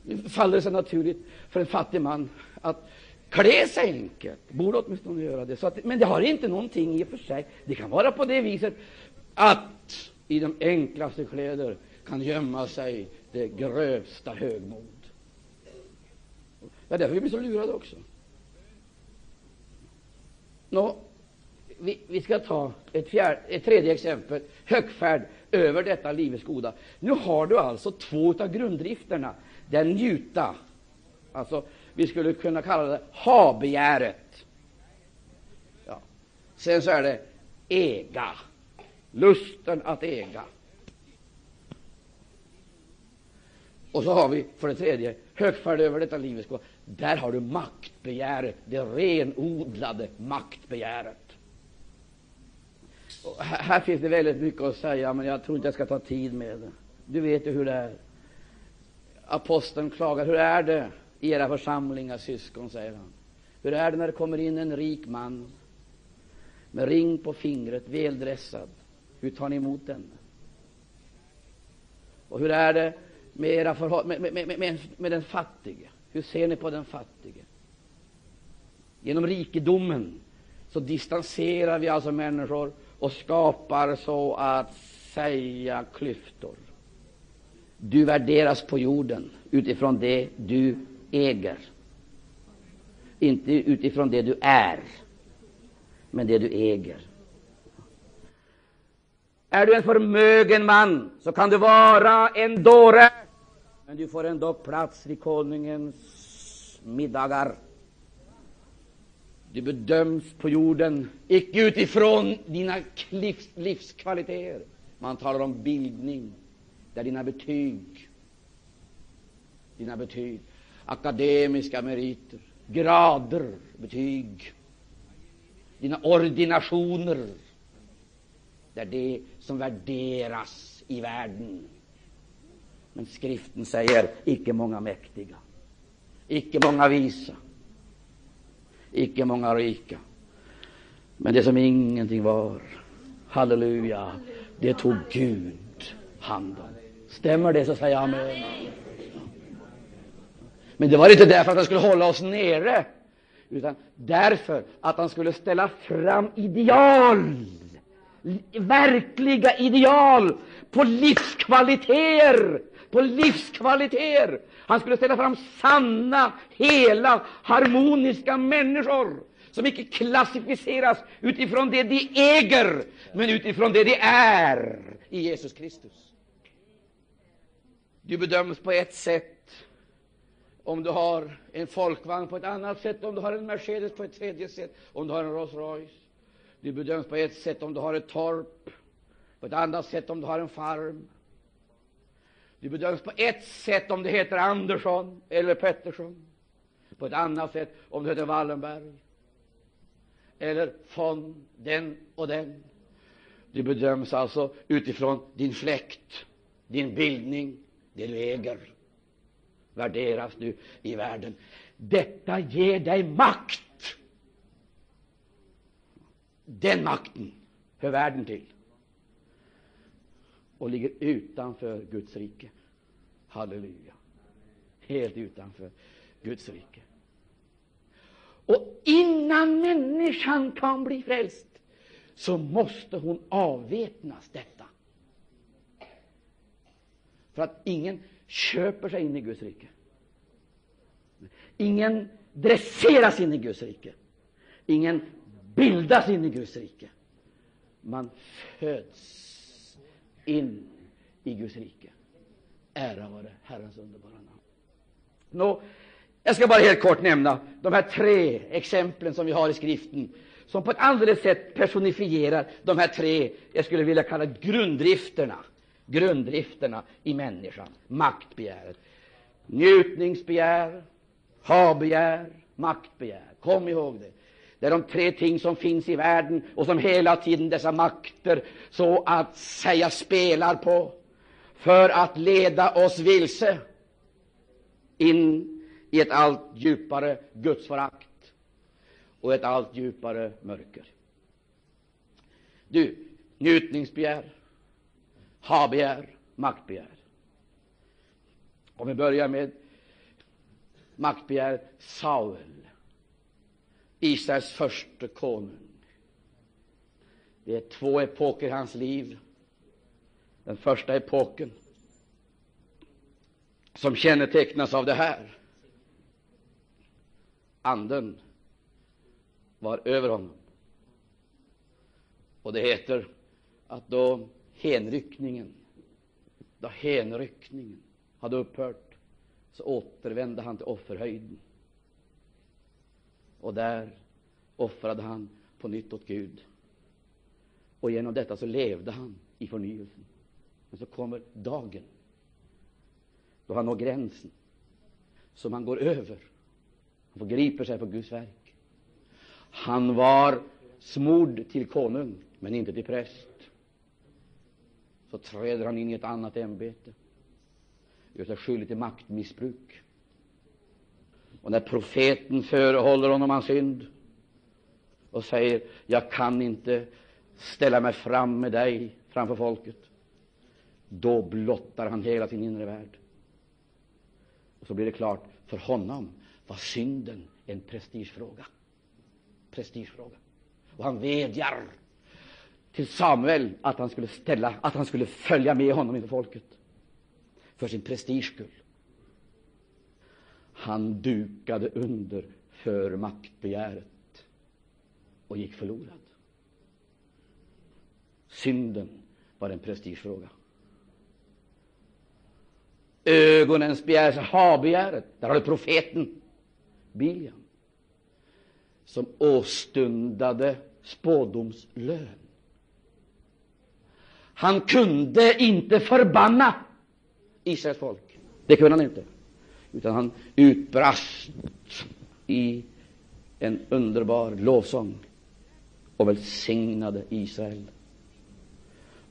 Nu faller det sig naturligt för en fattig man att klä sig enkelt. Borde åtminstone göra det. Så att, men det har inte någonting i och för sig. Det kan vara på det viset att i de enklaste kläder kan gömma sig det grövsta högmod. Det är därför vi blir så lurade också. Nå, vi, vi, ska ta ett, fjärde, ett tredje exempel, högfärd över detta livets goda. Nu har du alltså två av grunddrifterna. Den njuta, alltså vi skulle kunna kalla det ha-begäret. Ja. Sen så är det äga, lusten att äga. Och så har vi för det tredje högfärd över detta livets goda. Där har du maktbegäret, det renodlade maktbegäret. Och här finns det väldigt mycket att säga, men jag tror inte jag ska ta tid med det. Du vet ju hur det är. Aposteln klagar. Hur är det i era församlingar, syskon, säger han. Hur är det när det kommer in en rik man med ring på fingret, väldressad? Hur tar ni emot den? Och hur är det med, era med, med, med, med, den fattige? Hur ser ni på den fattige? Genom rikedomen så distanserar vi alltså människor och skapar så att säga klyftor. Du värderas på jorden utifrån det du äger. Inte utifrån det du är, men det du äger. Är du en förmögen man, så kan du vara en dåre, men du får ändå plats vid konungens middagar. Du bedöms på jorden icke utifrån dina livs, livskvaliteter. Man talar om bildning. Det är dina betyg. Dina betyg. Akademiska meriter, grader, betyg. Dina ordinationer. Det är det som värderas i världen. Men skriften säger icke många mäktiga, icke många visa icke många rika. Men det som ingenting var, halleluja, det tog Gud hand om. Stämmer det, så säger jag amen. Men det var inte därför att han skulle hålla oss nere, utan därför att han skulle ställa fram ideal, verkliga ideal på livskvaliteter, på livskvaliteter han skulle ställa fram sanna, hela, harmoniska människor som icke klassificeras utifrån det de äger, men utifrån det de är i Jesus Kristus. Du bedöms på ett sätt om du har en folkvagn, på ett annat sätt om du har en Mercedes, på ett tredje sätt om du har en Rolls Royce. Du bedöms på ett sätt om du har ett torp, på ett annat sätt om du har en farm. Du bedöms på ett sätt om du heter Andersson eller Pettersson, på ett annat sätt om du heter Wallenberg. eller von, den och den. Du bedöms alltså utifrån din släkt, din bildning, det du äger. Värderas du i världen. Detta ger dig makt. Den makten hör världen till och ligger utanför Guds rike. Halleluja. Helt utanför Guds rike. Och innan människan kan bli frälst så måste hon avväpnas detta. För att ingen köper sig in i Guds rike. Ingen dresseras in i Guds rike. Ingen bildas in i Guds rike. Man föds in i Guds rike. Ära vare Herrens underbara namn. Nå, jag ska bara helt kort nämna de här tre exemplen som vi har i skriften som på ett alldeles sätt personifierar de här tre, jag skulle vilja kalla grunddrifterna, grunddrifterna i människan. Maktbegäret, njutningsbegär, ha-begär, maktbegär. Kom ihåg det. Det är de tre ting som finns i världen och som hela tiden dessa makter så att säga spelar på för att leda oss vilse in i ett allt djupare gudsförakt och ett allt djupare mörker. Du, njutningsbegär, habegär, maktbegär. Om vi börjar med maktbegär, Saul, Israels första konung. Det är två epoker i hans liv. Den första epoken som kännetecknas av det här Anden var över honom. Och det heter att då henryckningen, då hänryckningen hade upphört, så återvände han till offerhöjden. Och där offrade han på nytt åt Gud. Och genom detta så levde han i förnyelsen. Men så kommer dagen då han når gränsen som han går över han förgriper sig på Guds verk. Han var smord till konung, men inte till präst. Så träder han in i ett annat ämbete, gör sig skyldig till maktmissbruk. Och när profeten förehåller honom hans synd och säger jag kan inte ställa mig fram med dig framför folket, då blottar han hela sin inre värld. Och så blir det klart för honom var synden en prestigefråga. Prestigefråga. Och han vädjar till Samuel att han skulle ställa, att han skulle följa med honom inför folket för sin prestiges skull. Han dukade under för maktbegäret och gick förlorad. Synden var en prestigefråga. Ögonens begär, ha-begäret, där har du profeten. Biliam som åstundade spådomslön. Han kunde inte förbanna Israels folk. Det kunde han inte. Utan han utbrast i en underbar lovsång och välsignade Israel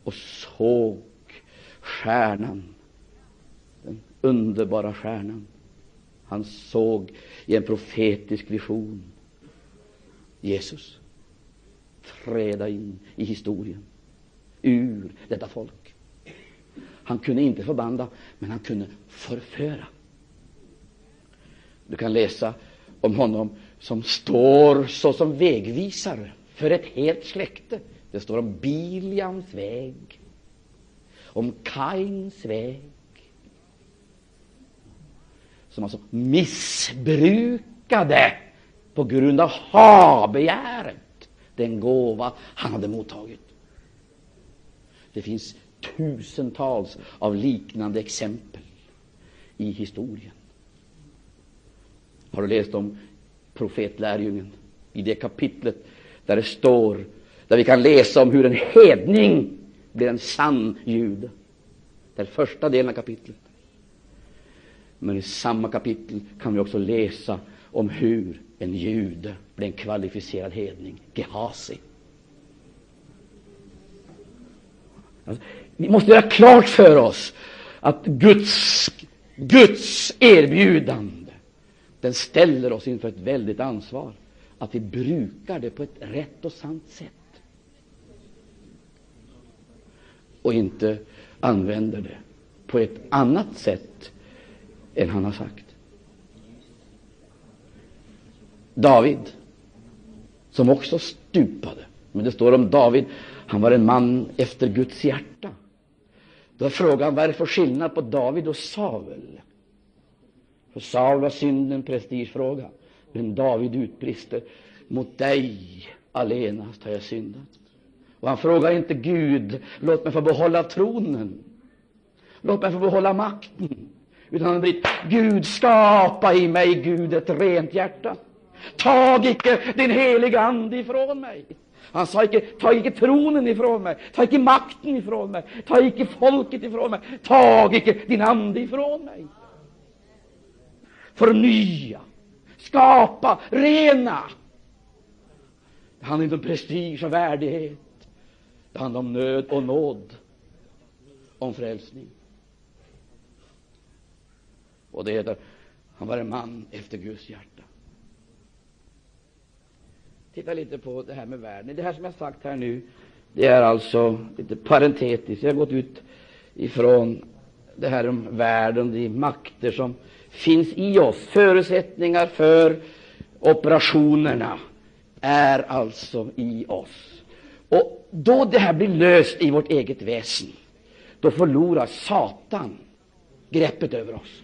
och såg stjärnan, den underbara stjärnan han såg i en profetisk vision Jesus träda in i historien ur detta folk. Han kunde inte förbanda, men han kunde förföra. Du kan läsa om honom som står såsom vägvisare för ett helt släkte. Det står om Biliams väg, om Kains väg, som alltså missbrukade på grund av ha-begäret den gåva han hade mottagit. Det finns tusentals av liknande exempel i historien. Har du läst om profetlärjungen i det kapitlet där det står, där vi kan läsa om hur en hedning blir en sann jude? Den första delen av kapitlet. Men i samma kapitel kan vi också läsa om hur en jude blir en kvalificerad hedning, Gehazi. Alltså, vi måste göra klart för oss att Guds, Guds erbjudande den ställer oss inför ett väldigt ansvar att vi brukar det på ett rätt och sant sätt och inte använder det på ett annat sätt än han har sagt. David, som också stupade, men det står om David, han var en man efter Guds hjärta. Då är frågan, vad är det för skillnad på David och Saul? För Saul var synden en prestigefråga, men David utbrister, mot dig allenast har jag syndat. Och han frågar inte Gud, låt mig få behålla tronen, låt mig få behålla makten, utan han blir, Gud, skapa i mig, Gud, ett rent hjärta. Tag icke din heliga Ande ifrån mig. Han sa icke, ta icke tronen ifrån mig, ta icke makten ifrån mig, ta icke folket ifrån mig, tag icke din ande ifrån mig. Förnya, skapa, rena. Det handlar inte om prestige och värdighet. Det handlar om nöd och nåd, om frälsning. Och det heter, han var en man efter Guds hjärta. Titta lite på det här med världen. Det här som jag sagt här nu, det är alltså lite parentetiskt. Jag har gått ut ifrån det här om världen, de makter som finns i oss. Förutsättningar för operationerna är alltså i oss. Och då det här blir löst i vårt eget väsen, då förlorar Satan greppet över oss.